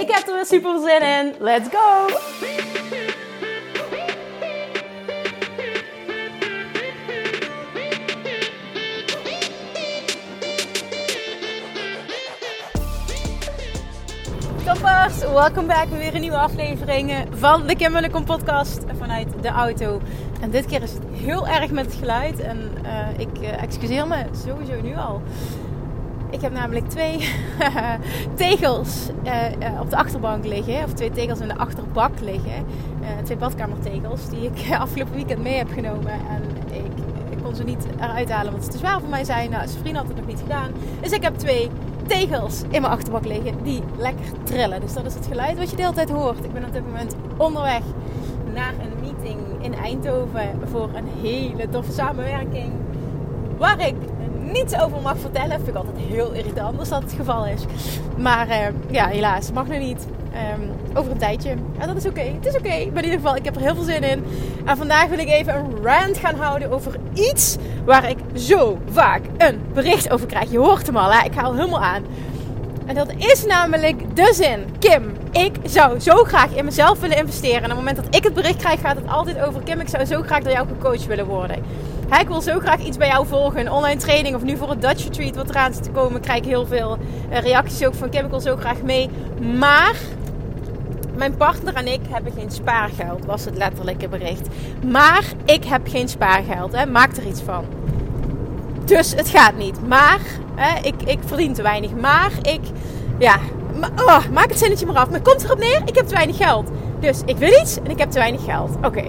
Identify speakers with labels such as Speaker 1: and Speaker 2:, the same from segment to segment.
Speaker 1: Ik heb er weer super zin in. Let's go! Toppers, welkom bij weer een nieuwe aflevering van de Kim Munnekom podcast vanuit de auto. En dit keer is het heel erg met het geluid en uh, ik uh, excuseer me sowieso nu al. Ik heb namelijk twee tegels uh, op de achterbank liggen, of twee tegels in de achterbak liggen. twee badkamertegels die ik afgelopen weekend mee heb genomen. En ik, ik kon ze niet eruit halen, want ze te zwaar voor mij zijn. Nou, zijn vriend had het nog niet gedaan. Dus ik heb twee tegels in mijn achterbak liggen die lekker trillen. Dus dat is het geluid wat je de hele tijd hoort. Ik ben op dit moment onderweg naar een meeting in Eindhoven voor een hele toffe samenwerking. Waar ik niets over mag vertellen. Vind ik altijd heel irritant als dat het geval is. Maar uh, ja, helaas, mag nu niet. Um, over een tijdje. En dat is oké. Het is oké. Maar in ieder geval, ik heb er heel veel zin in. En vandaag wil ik even een rant gaan houden over iets waar ik zo vaak een bericht over krijg. Je hoort hem al, hè? ik ga al helemaal aan. En dat is namelijk de zin. Kim, ik zou zo graag in mezelf willen investeren. En op het moment dat ik het bericht krijg, gaat het altijd over... Kim, ik zou zo graag door jou gecoacht willen worden. Hij ik wil zo graag iets bij jou volgen. Een online training of nu voor het Dutch Retreat wat eraan zit te komen. Krijg ik heel veel eh, reacties ook van Kim, ik wil zo graag mee. Maar mijn partner en ik hebben geen spaargeld, was het letterlijke bericht. Maar ik heb geen spaargeld, hè. maak er iets van. Dus het gaat niet. Maar hè, ik, ik verdien te weinig. Maar ik, ja, oh, maak het zinnetje maar af. Maar komt erop neer, ik heb te weinig geld. Dus ik wil iets en ik heb te weinig geld. Oké,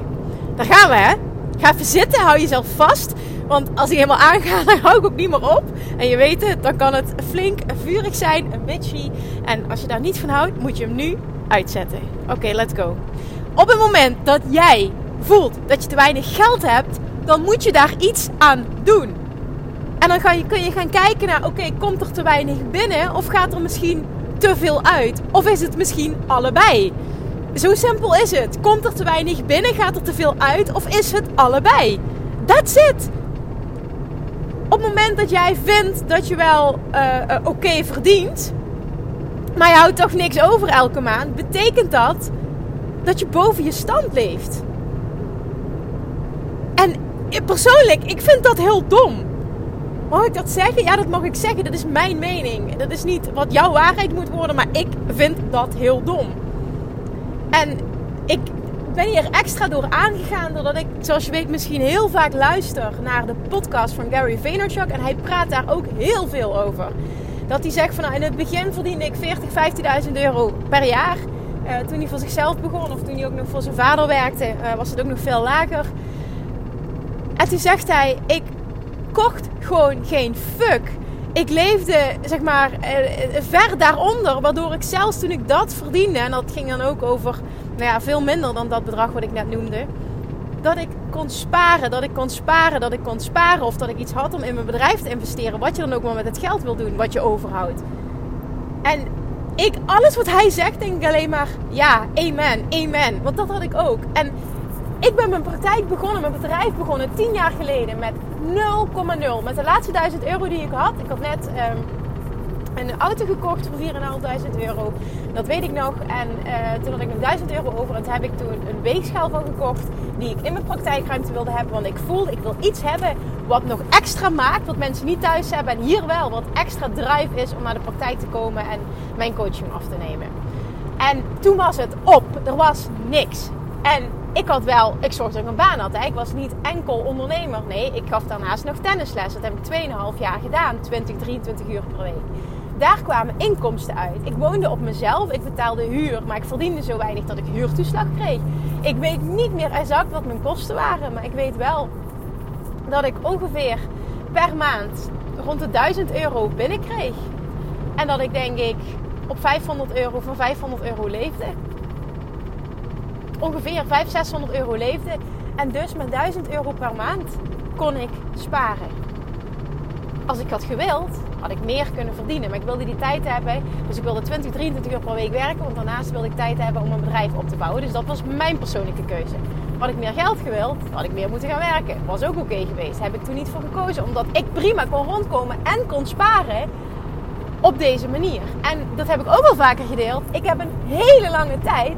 Speaker 1: daar gaan we hè. Ga even zitten, hou jezelf vast. Want als ik helemaal aanga, dan hou ik ook niet meer op. En je weet het, dan kan het flink vurig zijn, een bitchy. En als je daar niet van houdt, moet je hem nu uitzetten. Oké, let's go. Op het moment dat jij voelt dat je te weinig geld hebt, dan moet je daar iets aan doen. En dan kun je gaan kijken naar, oké, komt er te weinig binnen of gaat er misschien te veel uit? Of is het misschien allebei? Zo simpel is het. Komt er te weinig binnen, gaat er te veel uit of is het allebei? That's it. Op het moment dat jij vindt dat je wel uh, uh, oké verdient, maar je houdt toch niks over elke maand, betekent dat dat je boven je stand leeft. En persoonlijk, ik vind dat heel dom. Mag ik dat zeggen? Ja, dat mag ik zeggen. Dat is mijn mening. Dat is niet wat jouw waarheid moet worden, maar ik vind dat heel dom. En ik ben hier extra door aangegaan doordat ik, zoals je weet, misschien heel vaak luister naar de podcast van Gary Vaynerchuk. En hij praat daar ook heel veel over. Dat hij zegt van nou, in het begin verdiende ik 40, 15.000 euro per jaar. Uh, toen hij voor zichzelf begon of toen hij ook nog voor zijn vader werkte, uh, was het ook nog veel lager. En toen zegt hij, ik kocht gewoon geen fuck. Ik leefde, zeg maar, uh, ver daaronder. Waardoor ik zelfs toen ik dat verdiende, en dat ging dan ook over nou ja, veel minder dan dat bedrag wat ik net noemde. Dat ik kon sparen, dat ik kon sparen, dat ik kon sparen. Of dat ik iets had om in mijn bedrijf te investeren. Wat je dan ook maar met het geld wil doen, wat je overhoudt. En ik, alles wat hij zegt, denk ik alleen maar ja, amen, amen. Want dat had ik ook. En ik ben mijn praktijk begonnen, mijn bedrijf begonnen tien jaar geleden met 0,0. Met de laatste 1000 euro die ik had. Ik had net um, een auto gekocht voor 4.500 euro. Dat weet ik nog. En uh, toen had ik nog 1000 euro over. En toen heb ik toen een weegschaal van gekocht. Die ik in mijn praktijkruimte wilde hebben. Want ik voelde, ik wil iets hebben wat nog extra maakt. Wat mensen niet thuis hebben. En hier wel wat extra drive is om naar de praktijk te komen. En mijn coaching af te nemen. En toen was het op. Er was niks. En ik had wel, ik zorgde dat ik een baan had. Ik was niet enkel ondernemer. Nee, ik gaf daarnaast nog tennisles. Dat heb ik 2,5 jaar gedaan. 20, 23 uur per week. Daar kwamen inkomsten uit. Ik woonde op mezelf. Ik betaalde huur. Maar ik verdiende zo weinig dat ik huurtoeslag kreeg. Ik weet niet meer exact wat mijn kosten waren. Maar ik weet wel dat ik ongeveer per maand rond de 1000 euro binnenkreeg. En dat ik denk ik op 500 euro, van 500 euro leefde. Ongeveer 500, 600 euro leefde. En dus met 1000 euro per maand kon ik sparen. Als ik had gewild, had ik meer kunnen verdienen. Maar ik wilde die tijd hebben. Dus ik wilde 20, 23 uur per week werken. Want daarnaast wilde ik tijd hebben om een bedrijf op te bouwen. Dus dat was mijn persoonlijke keuze. Had ik meer geld gewild, had ik meer moeten gaan werken. Was ook oké geweest. Heb ik toen niet voor gekozen. Omdat ik prima kon rondkomen en kon sparen op deze manier. En dat heb ik ook al vaker gedeeld. Ik heb een hele lange tijd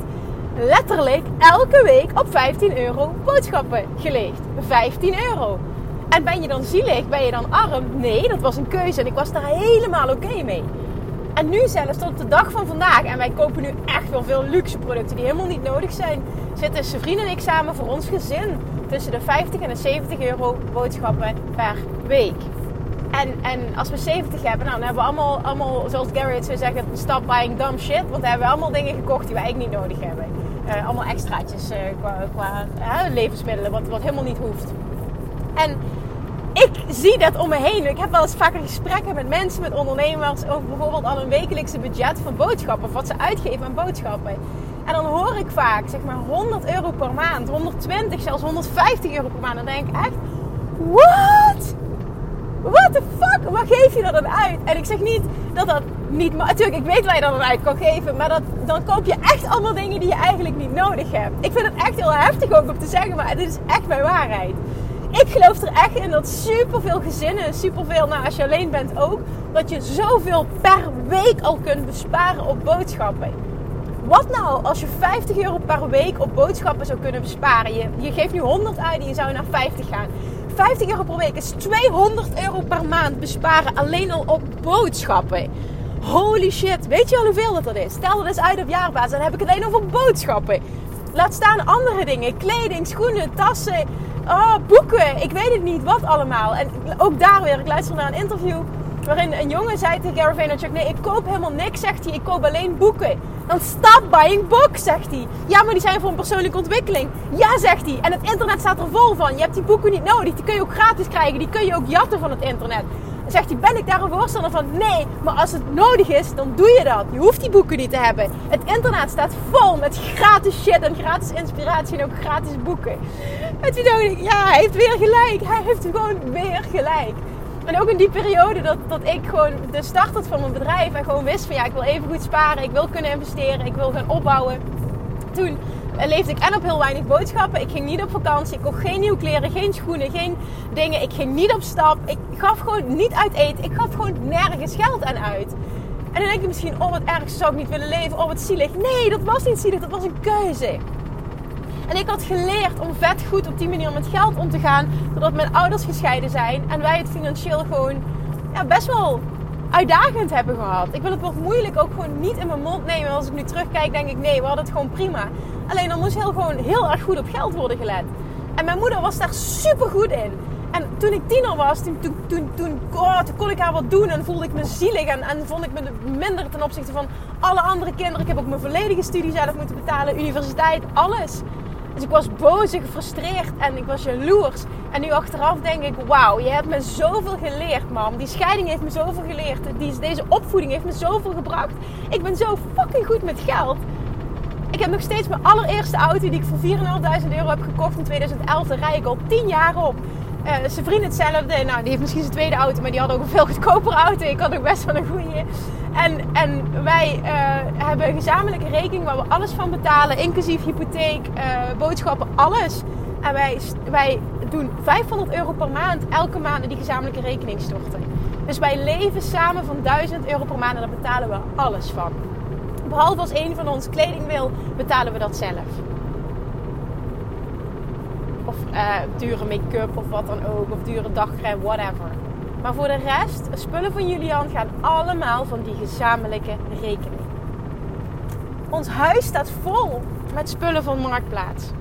Speaker 1: letterlijk elke week op 15 euro boodschappen geleegd. 15 euro. En ben je dan zielig? Ben je dan arm? Nee, dat was een keuze en ik was daar helemaal oké mee. En nu zelfs tot de dag van vandaag, en wij kopen nu echt wel veel luxe producten die helemaal niet nodig zijn, zitten zijn vrienden en ik samen voor ons gezin tussen de 50 en de 70 euro boodschappen per week. En, en als we 70 hebben, nou, dan hebben we allemaal, allemaal zoals Garrett zou zeggen, stop buying dumb shit. Want dan hebben we allemaal dingen gekocht die we eigenlijk niet nodig hebben. Uh, allemaal extraatjes uh, qua, qua levensmiddelen, wat, wat helemaal niet hoeft. En ik zie dat om me heen. Ik heb wel eens vaker gesprekken met mensen, met ondernemers, over bijvoorbeeld al een wekelijkse budget van boodschappen. Of wat ze uitgeven aan boodschappen. En dan hoor ik vaak, zeg maar, 100 euro per maand, 120, zelfs 150 euro per maand. Dan denk ik echt, what? What the fuck? Waar geef je dat dan uit? En ik zeg niet dat dat niet... Maar natuurlijk, ik weet waar je dat dan uit kan geven. Maar dat, dan koop je echt allemaal dingen die je eigenlijk niet nodig hebt. Ik vind het echt heel heftig ook om te zeggen. Maar dit is echt mijn waarheid. Ik geloof er echt in dat superveel gezinnen, superveel, nou als je alleen bent ook, dat je zoveel per week al kunt besparen op boodschappen. Wat nou als je 50 euro per week op boodschappen zou kunnen besparen? Je, je geeft nu 100 uit en je zou naar 50 gaan. 50 euro per week is 200 euro per maand besparen alleen al op boodschappen. Holy shit, weet je al hoeveel dat, dat is? Stel dat eens uit op jaarbasis, dan heb ik het alleen over boodschappen. Laat staan andere dingen, kleding, schoenen, tassen, oh, boeken. Ik weet het niet, wat allemaal. En ook daar weer, ik luisterde naar een interview waarin een jongen zei tegen Gary Vaynerchuk... Nee, ik koop helemaal niks, zegt hij. Ik koop alleen boeken. Dan stop buying books, zegt hij. Ja, maar die zijn voor een persoonlijke ontwikkeling. Ja, zegt hij. En het internet staat er vol van. Je hebt die boeken niet nodig. Die kun je ook gratis krijgen. Die kun je ook jatten van het internet. Dan zegt hij, ben ik daar een voorstander van? Nee, maar als het nodig is, dan doe je dat. Je hoeft die boeken niet te hebben. Het internet staat vol met gratis shit en gratis inspiratie en ook gratis boeken. En toen dacht ja, hij heeft weer gelijk. Hij heeft gewoon weer gelijk. En ook in die periode dat, dat ik gewoon de start had van mijn bedrijf en gewoon wist van ja, ik wil even goed sparen, ik wil kunnen investeren, ik wil gaan opbouwen. Toen leefde ik en op heel weinig boodschappen. Ik ging niet op vakantie, ik kocht geen nieuwe kleren, geen schoenen, geen dingen. Ik ging niet op stap. Ik gaf gewoon niet uit eten. Ik gaf gewoon nergens geld aan uit. En dan denk je misschien, oh wat erg, zou ik niet willen leven, oh wat zielig. Nee, dat was niet zielig, dat was een keuze. En ik had geleerd om vet goed op die manier met geld om te gaan. Doordat mijn ouders gescheiden zijn. En wij het financieel gewoon ja, best wel uitdagend hebben gehad. Ik wil het woord moeilijk ook gewoon niet in mijn mond nemen. Als ik nu terugkijk, denk ik nee, we hadden het gewoon prima. Alleen dan moest heel, gewoon heel erg goed op geld worden gelet. En mijn moeder was daar super goed in. En toen ik tiener was, toen, toen, toen, oh, toen kon ik haar wat doen en voelde ik me zielig. En, en vond ik me minder ten opzichte van alle andere kinderen. Ik heb ook mijn volledige studie zelf moeten betalen, universiteit, alles. Dus ik was boos en gefrustreerd en ik was jaloers. En nu achteraf denk ik, wauw, je hebt me zoveel geleerd, mam. Die scheiding heeft me zoveel geleerd. Die, deze opvoeding heeft me zoveel gebracht. Ik ben zo fucking goed met geld. Ik heb nog steeds mijn allereerste auto die ik voor 4.500 euro heb gekocht in 2011. Daar rij ik al 10 jaar op. Uh, zijn vriend hetzelfde. Nou, die heeft misschien zijn tweede auto, maar die had ook een veel goedkopere auto. Ik had ook best wel een goede. En, en wij uh, hebben een gezamenlijke rekening waar we alles van betalen, inclusief hypotheek, uh, boodschappen, alles. En wij, wij doen 500 euro per maand elke maand in die gezamenlijke rekening storten. Dus wij leven samen van 1000 euro per maand en daar betalen we alles van. Behalve als een van ons kleding wil, betalen we dat zelf. Of uh, dure make-up of wat dan ook. Of dure dagcrème, whatever. Maar voor de rest, spullen van Julian gaan allemaal van die gezamenlijke rekening. Ons huis staat vol met spullen van Marktplaats.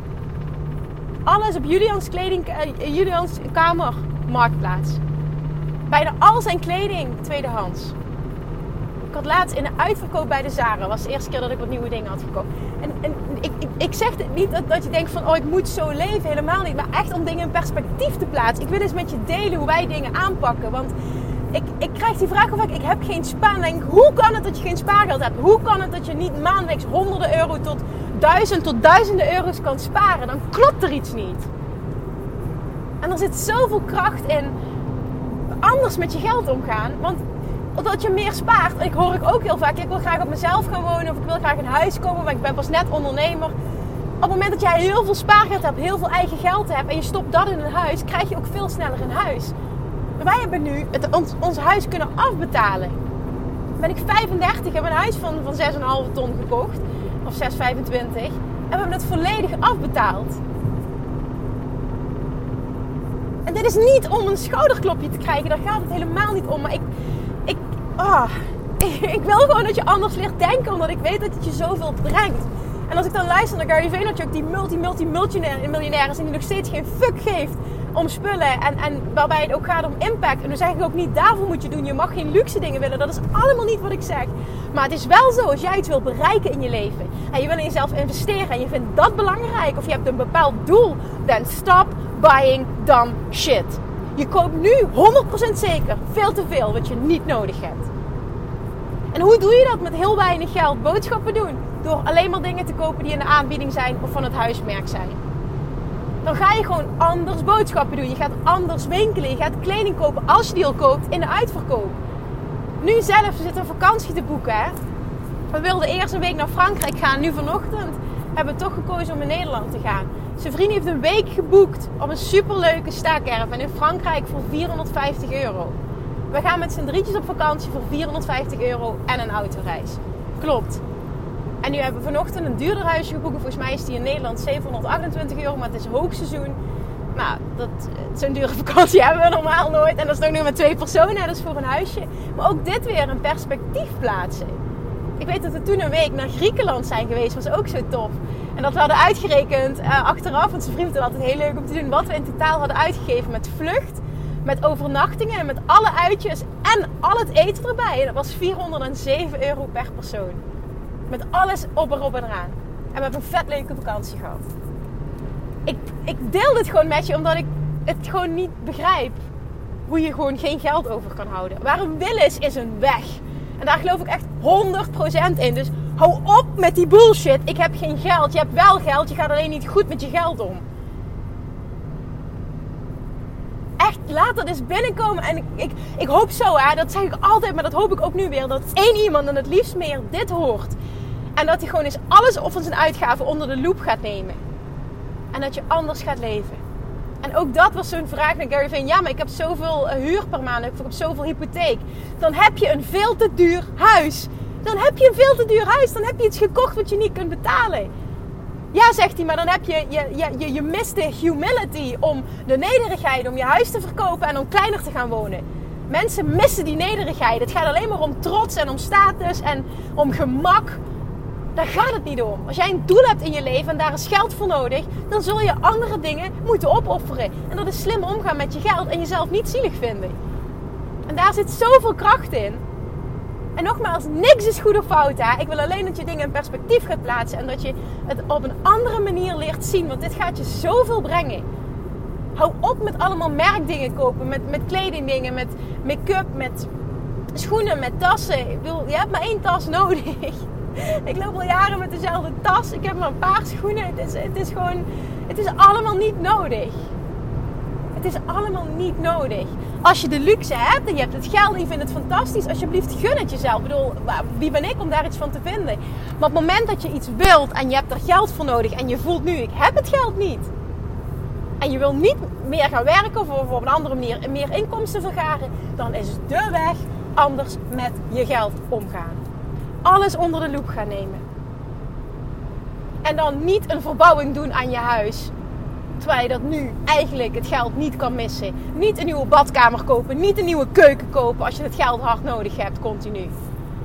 Speaker 1: Alles op Julians, kleding, uh, Julians kamer, Marktplaats. Bijna al zijn kleding tweedehands. Ik had laatst in de uitverkoop bij de Zara. was de eerste keer dat ik wat nieuwe dingen had gekocht. En, en ik, ik, zeg het niet dat, dat je denkt van... oh, ik moet zo leven. Helemaal niet. Maar echt om dingen in perspectief te plaatsen. Ik wil eens met je delen hoe wij dingen aanpakken. Want ik, ik krijg die vraag vaak, ik heb geen spaar. hoe kan het dat je geen spaargeld hebt? Hoe kan het dat je niet maandelijks honderden euro tot duizend tot duizenden euro's kan sparen? Dan klopt er iets niet. En er zit zoveel kracht in anders met je geld omgaan. Want omdat je meer spaart. Ik hoor ik ook heel vaak, ik wil graag op mezelf gaan wonen. Of ik wil graag een huis komen, maar ik ben pas net ondernemer. Op het moment dat jij heel veel spaargeld hebt, heel veel eigen geld hebt. En je stopt dat in een huis, krijg je ook veel sneller een huis. wij hebben nu het, ons, ons huis kunnen afbetalen. Ben ik 35, heb een huis van, van 6,5 ton gekocht. Of 6,25. En we hebben het volledig afbetaald. En dit is niet om een schouderklopje te krijgen, daar gaat het helemaal niet om. Maar ik, oh, ik wil gewoon dat je anders leert denken, omdat ik weet dat het je zoveel brengt. En als ik dan luister naar Gary Vaynerchuk, die multi, multi, miljonair is en die nog steeds geen fuck geeft om spullen en, en waarbij het ook gaat om impact. En dan zeg ik ook niet, daarvoor moet je doen. Je mag geen luxe dingen willen. Dat is allemaal niet wat ik zeg. Maar het is wel zo, als jij iets wil bereiken in je leven en je wil in jezelf investeren en je vindt dat belangrijk of je hebt een bepaald doel, dan stop buying dumb shit. Je koopt nu 100% zeker veel te veel wat je niet nodig hebt. En hoe doe je dat met heel weinig geld? Boodschappen doen. Door alleen maar dingen te kopen die in de aanbieding zijn of van het huismerk zijn. Dan ga je gewoon anders boodschappen doen. Je gaat anders winkelen. Je gaat kleding kopen als je die al koopt in de uitverkoop. Nu zelf, zitten een vakantie te boeken. Hè? We wilden eerst een week naar Frankrijk gaan. Nu vanochtend hebben we toch gekozen om in Nederland te gaan. Zijn vriend heeft een week geboekt op een superleuke staakerven in Frankrijk voor 450 euro. We gaan met z'n drietjes op vakantie voor 450 euro en een autoreis. Klopt. En nu hebben we vanochtend een duurder huisje geboekt. Volgens mij is die in Nederland 728 euro, maar het is hoogseizoen. Nou, dat, zo'n dure vakantie hebben we normaal nooit. En dat is nog nu met twee personen, is voor een huisje. Maar ook dit weer een perspectief plaatsen. Ik weet dat we toen een week naar Griekenland zijn geweest, was ook zo tof. En dat we hadden uitgerekend uh, achteraf, want zijn vriend vond het altijd heel leuk om te doen, wat we in totaal hadden uitgegeven met vlucht, met overnachtingen en met alle uitjes en al het eten erbij. En dat was 407 euro per persoon. Met alles op en op en eraan. En we hebben een vet leuke vakantie gehad. Ik, ik deel dit gewoon met je omdat ik het gewoon niet begrijp. Hoe je gewoon geen geld over kan houden. Waar een wil is, is een weg. En daar geloof ik echt 100% in. Dus hou op met die bullshit. Ik heb geen geld. Je hebt wel geld. Je gaat alleen niet goed met je geld om. Echt, laat dat eens binnenkomen. En ik, ik, ik hoop zo, hè, dat zeg ik altijd, maar dat hoop ik ook nu weer. Dat één iemand en het liefst meer dit hoort. En dat hij gewoon eens alles op zijn uitgaven onder de loep gaat nemen. En dat je anders gaat leven. En ook dat was zo'n vraag naar Gary Vee. Ja, maar ik heb zoveel eh, huur per maand. Ik heb zoveel hypotheek. Dan heb je een veel te duur huis. Dan heb je een veel te duur huis. Dan heb je iets gekocht wat je niet kunt betalen. Ja, zegt hij, maar dan heb je, je, je, je mist de humility om de nederigheid om je huis te verkopen en om kleiner te gaan wonen. Mensen missen die nederigheid. Het gaat alleen maar om trots en om status en om gemak. Daar gaat het niet om. Als jij een doel hebt in je leven en daar is geld voor nodig, dan zul je andere dingen moeten opofferen. En dat is slim omgaan met je geld en jezelf niet zielig vinden. En daar zit zoveel kracht in. En nogmaals, niks is goed of fout. Hè? Ik wil alleen dat je dingen in perspectief gaat plaatsen en dat je het op een andere manier leert zien. Want dit gaat je zoveel brengen. Hou op met allemaal merkdingen kopen, met, met kledingdingen, met make-up, met schoenen, met tassen. Ik bedoel, je hebt maar één tas nodig. ik loop al jaren met dezelfde tas. Ik heb maar een paar schoenen. Het is, het is gewoon, het is allemaal niet nodig. Het is allemaal niet nodig. Als je de luxe hebt en je hebt het geld en je vindt het fantastisch, alsjeblieft gun het jezelf. Ik bedoel, wie ben ik om daar iets van te vinden? Maar op het moment dat je iets wilt en je hebt er geld voor nodig en je voelt nu, ik heb het geld niet. En je wil niet meer gaan werken of op een andere manier meer inkomsten vergaren, dan is de weg anders met je geld omgaan alles onder de loep gaan nemen. En dan niet een verbouwing doen aan je huis. Terwijl je dat nu eigenlijk het geld niet kan missen. Niet een nieuwe badkamer kopen. Niet een nieuwe keuken kopen als je het geld hard nodig hebt continu.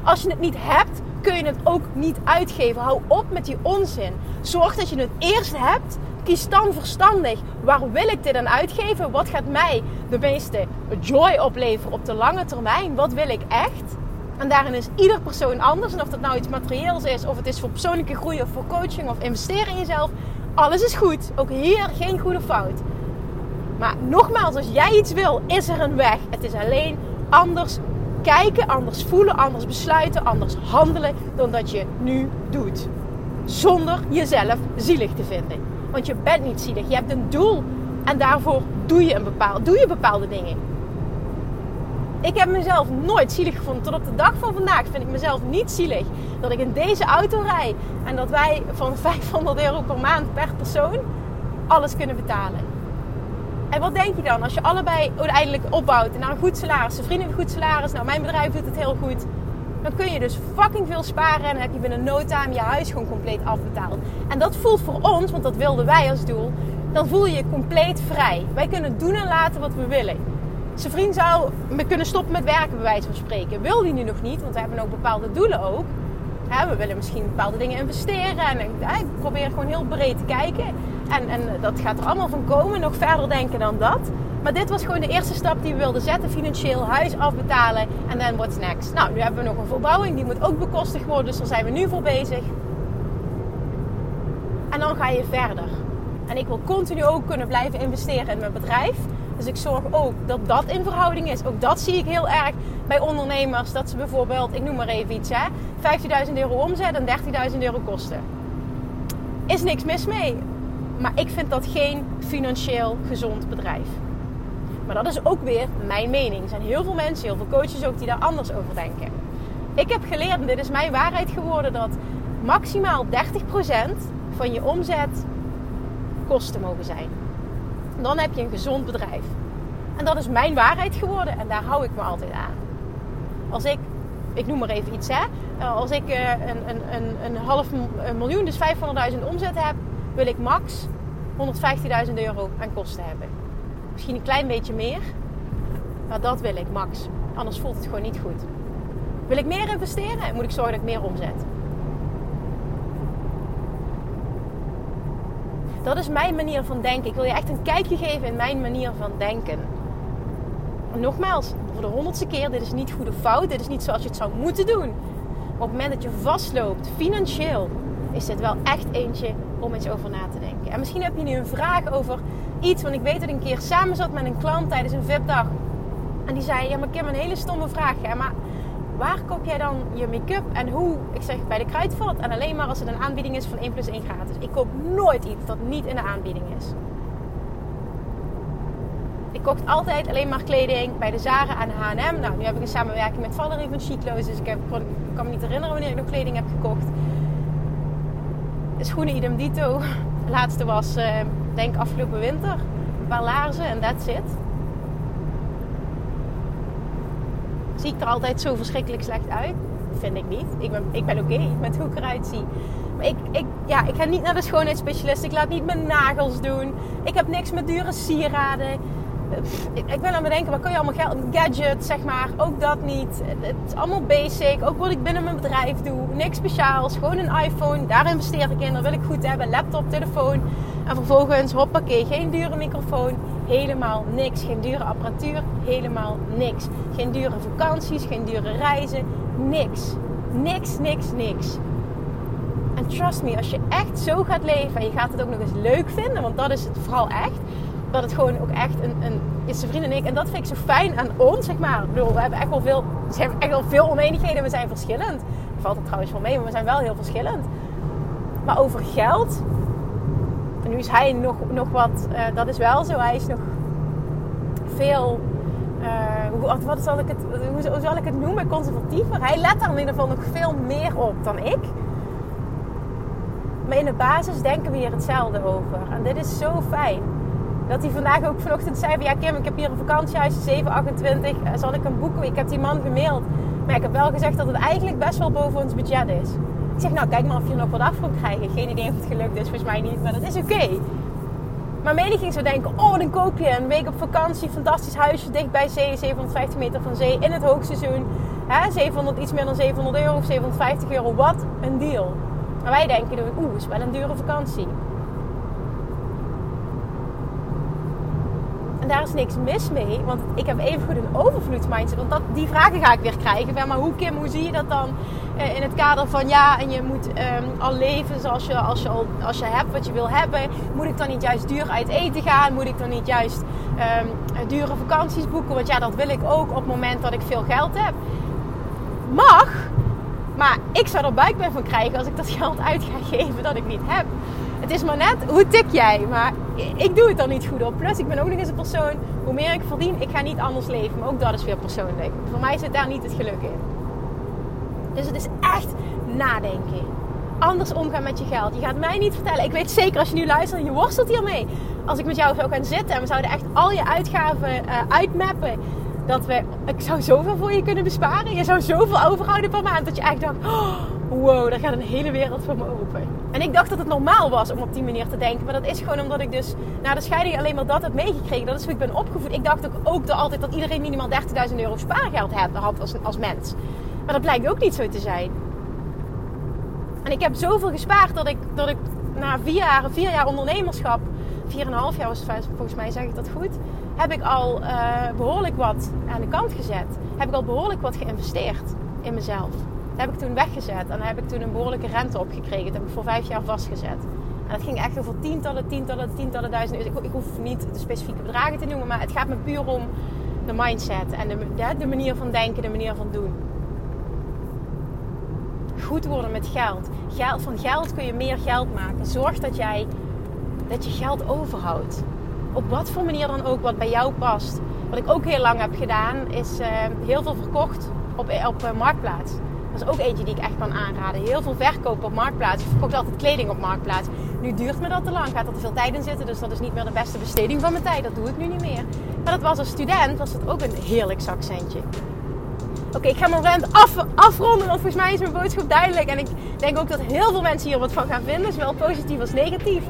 Speaker 1: Als je het niet hebt, kun je het ook niet uitgeven. Hou op met die onzin. Zorg dat je het eerst hebt. Kies dan verstandig. Waar wil ik dit aan uitgeven? Wat gaat mij de meeste joy opleveren op de lange termijn? Wat wil ik echt? En daarin is ieder persoon anders. En of dat nou iets materieels is, of het is voor persoonlijke groei of voor coaching of investeren in jezelf. Alles is goed. Ook hier geen goede fout. Maar nogmaals, als jij iets wil, is er een weg. Het is alleen anders kijken, anders voelen, anders besluiten, anders handelen dan dat je nu doet. Zonder jezelf zielig te vinden. Want je bent niet zielig. Je hebt een doel en daarvoor doe je, een bepaald, doe je bepaalde dingen. Ik heb mezelf nooit zielig gevonden. Tot op de dag van vandaag vind ik mezelf niet zielig. Dat ik in deze auto rij. En dat wij van 500 euro per maand per persoon alles kunnen betalen. En wat denk je dan als je allebei uiteindelijk opbouwt naar een goed salaris, een vrienden goed salaris, nou mijn bedrijf doet het heel goed. Dan kun je dus fucking veel sparen en heb je binnen no time je huis gewoon compleet afbetaald. En dat voelt voor ons, want dat wilden wij als doel, dan voel je je compleet vrij. Wij kunnen doen en laten wat we willen. Zijn vriend zou kunnen stoppen met werken, bij wijze van spreken. Wil die nu nog niet, want we hebben ook bepaalde doelen ook. we willen misschien bepaalde dingen investeren. En ik probeer gewoon heel breed te kijken. En, en dat gaat er allemaal van komen, nog verder denken dan dat. Maar dit was gewoon de eerste stap die we wilden zetten financieel. Huis afbetalen en then what's next. Nou, nu hebben we nog een verbouwing, die moet ook bekostigd worden. Dus daar zijn we nu voor bezig. En dan ga je verder. En ik wil continu ook kunnen blijven investeren in mijn bedrijf. Dus ik zorg ook dat dat in verhouding is. Ook dat zie ik heel erg bij ondernemers. Dat ze bijvoorbeeld, ik noem maar even iets, hè, 15.000 euro omzet en 30.000 euro kosten. Is niks mis mee. Maar ik vind dat geen financieel gezond bedrijf. Maar dat is ook weer mijn mening. Er zijn heel veel mensen, heel veel coaches ook, die daar anders over denken. Ik heb geleerd, en dit is mijn waarheid geworden, dat maximaal 30% van je omzet kosten mogen zijn. Dan heb je een gezond bedrijf. En dat is mijn waarheid geworden en daar hou ik me altijd aan. Als ik, ik noem maar even iets hè, als ik eh, een, een, een, een half miljoen, dus 500.000 omzet heb, wil ik max 115.000 euro aan kosten hebben. Misschien een klein beetje meer, maar dat wil ik max. Anders voelt het gewoon niet goed. Wil ik meer investeren, moet ik zorgen dat ik meer omzet. Dat is mijn manier van denken. Ik wil je echt een kijkje geven in mijn manier van denken. Nogmaals, voor de honderdste keer, dit is niet goede fout. Dit is niet zoals je het zou moeten doen. Maar op het moment dat je vastloopt, financieel, is dit wel echt eentje om eens over na te denken. En misschien heb je nu een vraag over iets. Want ik weet dat ik een keer samen zat met een klant tijdens een VIP-dag. En die zei, ja maar ik heb een hele stomme vraag. Hè, maar waar koop jij dan je make-up en hoe? Ik zeg bij de Kruidvat. En alleen maar als het een aanbieding is van 1 plus 1 gratis. Ik koop nooit iets dat niet in de aanbieding is. Ik kocht altijd alleen maar kleding bij de Zara en H&M. Nou, nu heb ik een samenwerking met Valerie van Chicloos. Dus ik, heb, ik kan me niet herinneren wanneer ik nog kleding heb gekocht. Schoenen idem dito. De laatste was, uh, denk afgelopen winter. Een paar laarzen en that's it. Zie er altijd zo verschrikkelijk slecht uit? Vind ik niet. Ik ben, ik ben oké met hoe ik eruit zie. Maar ik, ik, ja, ik ga niet naar de schoonheidsspecialist. Ik laat niet mijn nagels doen. Ik heb niks met dure sieraden. Ik, ben aan het bedenken, wat kun je allemaal geld... Gadget, zeg maar. Ook dat niet. Het is allemaal basic. Ook wat ik binnen mijn bedrijf doe. Niks speciaals. Gewoon een iPhone. Daar investeer ik in. Dat wil ik goed hebben. Laptop, telefoon. En vervolgens, hoppakee. Geen dure microfoon helemaal niks. Geen dure apparatuur, helemaal niks. Geen dure vakanties, geen dure reizen, niks. Niks, niks, niks. En trust me, als je echt zo gaat leven en je gaat het ook nog eens leuk vinden, want dat is het vooral echt. Dat het gewoon ook echt een, een is zijn vriend en ik. En dat vind ik zo fijn aan ons, zeg maar. Ik bedoel, we hebben echt wel veel, we hebben echt wel veel oneenigheden. We zijn verschillend. Valt er trouwens wel mee, maar we zijn wel heel verschillend. Maar over geld, nu is hij nog, nog wat, uh, dat is wel zo, hij is nog veel, uh, hoe, wat zal ik het, hoe, zal ik het noemen, conservatiever. Hij let daar in ieder geval nog veel meer op dan ik. Maar in de basis denken we hier hetzelfde over. En dit is zo fijn. Dat hij vandaag ook vanochtend zei van ja Kim, ik heb hier een vakantiehuis, 728, uh, zal ik een boeken? Ik heb die man gemaild. Maar ik heb wel gezegd dat het eigenlijk best wel boven ons budget is. Ik zeg, nou kijk maar of je nog wat af kan krijgen. Geen idee of het gelukt is, volgens mij niet, maar dat is oké. Maar mening ging zo denken, oh dan koop je een week op vakantie, fantastisch huisje dicht bij zee, 750 meter van zee, in het hoogseizoen. Hè, 700, iets meer dan 700 euro of 750 euro, wat een deal. Maar wij denken, oeh, is wel een dure vakantie. En daar is niks mis mee, want ik heb even goed een overvloedsmindset. Want dat, die vragen ga ik weer krijgen. Maar hoe Kim, hoe zie je dat dan? In het kader van ja, en je moet ehm, al leven zoals je, als je, al, als je hebt wat je wil hebben. Moet ik dan niet juist duur uit eten gaan? Moet ik dan niet juist um, dure vakanties boeken? Want ja, dat wil ik ook op het moment dat ik veel geld heb. Mag, maar ik zou er buikpijn van krijgen als ik dat geld uit ga geven dat ik niet heb. Het is maar net, hoe tik jij? Maar ik doe het er niet goed op. Plus, ik ben ook nog eens een persoon, hoe meer ik verdien, ik ga niet anders leven. Maar ook dat is weer persoonlijk. Voor mij zit daar niet het geluk in. Dus het is echt nadenken. Anders omgaan met je geld. Je gaat mij niet vertellen. Ik weet zeker als je nu luistert je worstelt hiermee. Als ik met jou zou gaan zitten en we zouden echt al je uitgaven uh, uitmappen dat we, ik zou zoveel voor je kunnen besparen. Je zou zoveel overhouden per maand. Dat je eigenlijk dacht, oh, wow, daar gaat een hele wereld voor me open. En ik dacht dat het normaal was om op die manier te denken. Maar dat is gewoon omdat ik dus na de scheiding alleen maar dat heb meegekregen. Dat is hoe ik ben opgevoed. Ik dacht ook, ook altijd dat iedereen minimaal 30.000 euro spaargeld had als, als mens. Maar dat blijkt ook niet zo te zijn. En ik heb zoveel gespaard dat ik, dat ik na vier jaar, vier jaar ondernemerschap, 4,5 jaar was volgens mij, zeg ik dat goed heb ik al uh, behoorlijk wat aan de kant gezet. Heb ik al behoorlijk wat geïnvesteerd in mezelf. Dat heb ik toen weggezet. En daar heb ik toen een behoorlijke rente op gekregen. Dat heb ik voor vijf jaar vastgezet. En dat ging echt over tientallen, tientallen, tientallen duizend Ik, ik hoef niet de specifieke bedragen te noemen. Maar het gaat me puur om de mindset. En de, de manier van denken, de manier van doen. Goed worden met geld. geld. Van geld kun je meer geld maken. Zorg dat jij dat je geld overhoudt op wat voor manier dan ook, wat bij jou past. Wat ik ook heel lang heb gedaan, is uh, heel veel verkocht op, op uh, Marktplaats. Dat is ook eentje die ik echt kan aanraden. Heel veel verkopen op Marktplaats. Ik verkocht altijd kleding op Marktplaats. Nu duurt me dat te lang, gaat er te veel tijd in zitten. Dus dat is niet meer de beste besteding van mijn tijd. Dat doe ik nu niet meer. Maar dat was als student, was dat ook een heerlijk zakcentje. Oké, ik ga mijn rent af, afronden, want volgens mij is mijn boodschap duidelijk. En ik denk ook dat heel veel mensen hier wat van gaan vinden, zowel positief als negatief.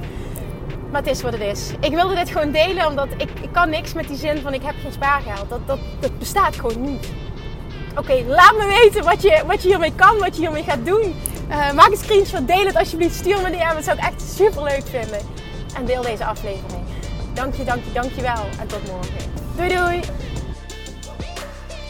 Speaker 1: Maar het is wat het is. Ik wilde dit gewoon delen, omdat ik, ik kan niks met die zin van ik heb geen spaargeld. Dat, dat, dat bestaat gewoon niet. Oké, laat me weten wat je, wat je hiermee kan, wat je hiermee gaat doen. Uh, maak een screenshot, deel het alsjeblieft. Stuur me DM, dat zou ik echt super leuk vinden. En deel deze aflevering. Dank je, dank je, dank je wel. En tot morgen. Doei doei!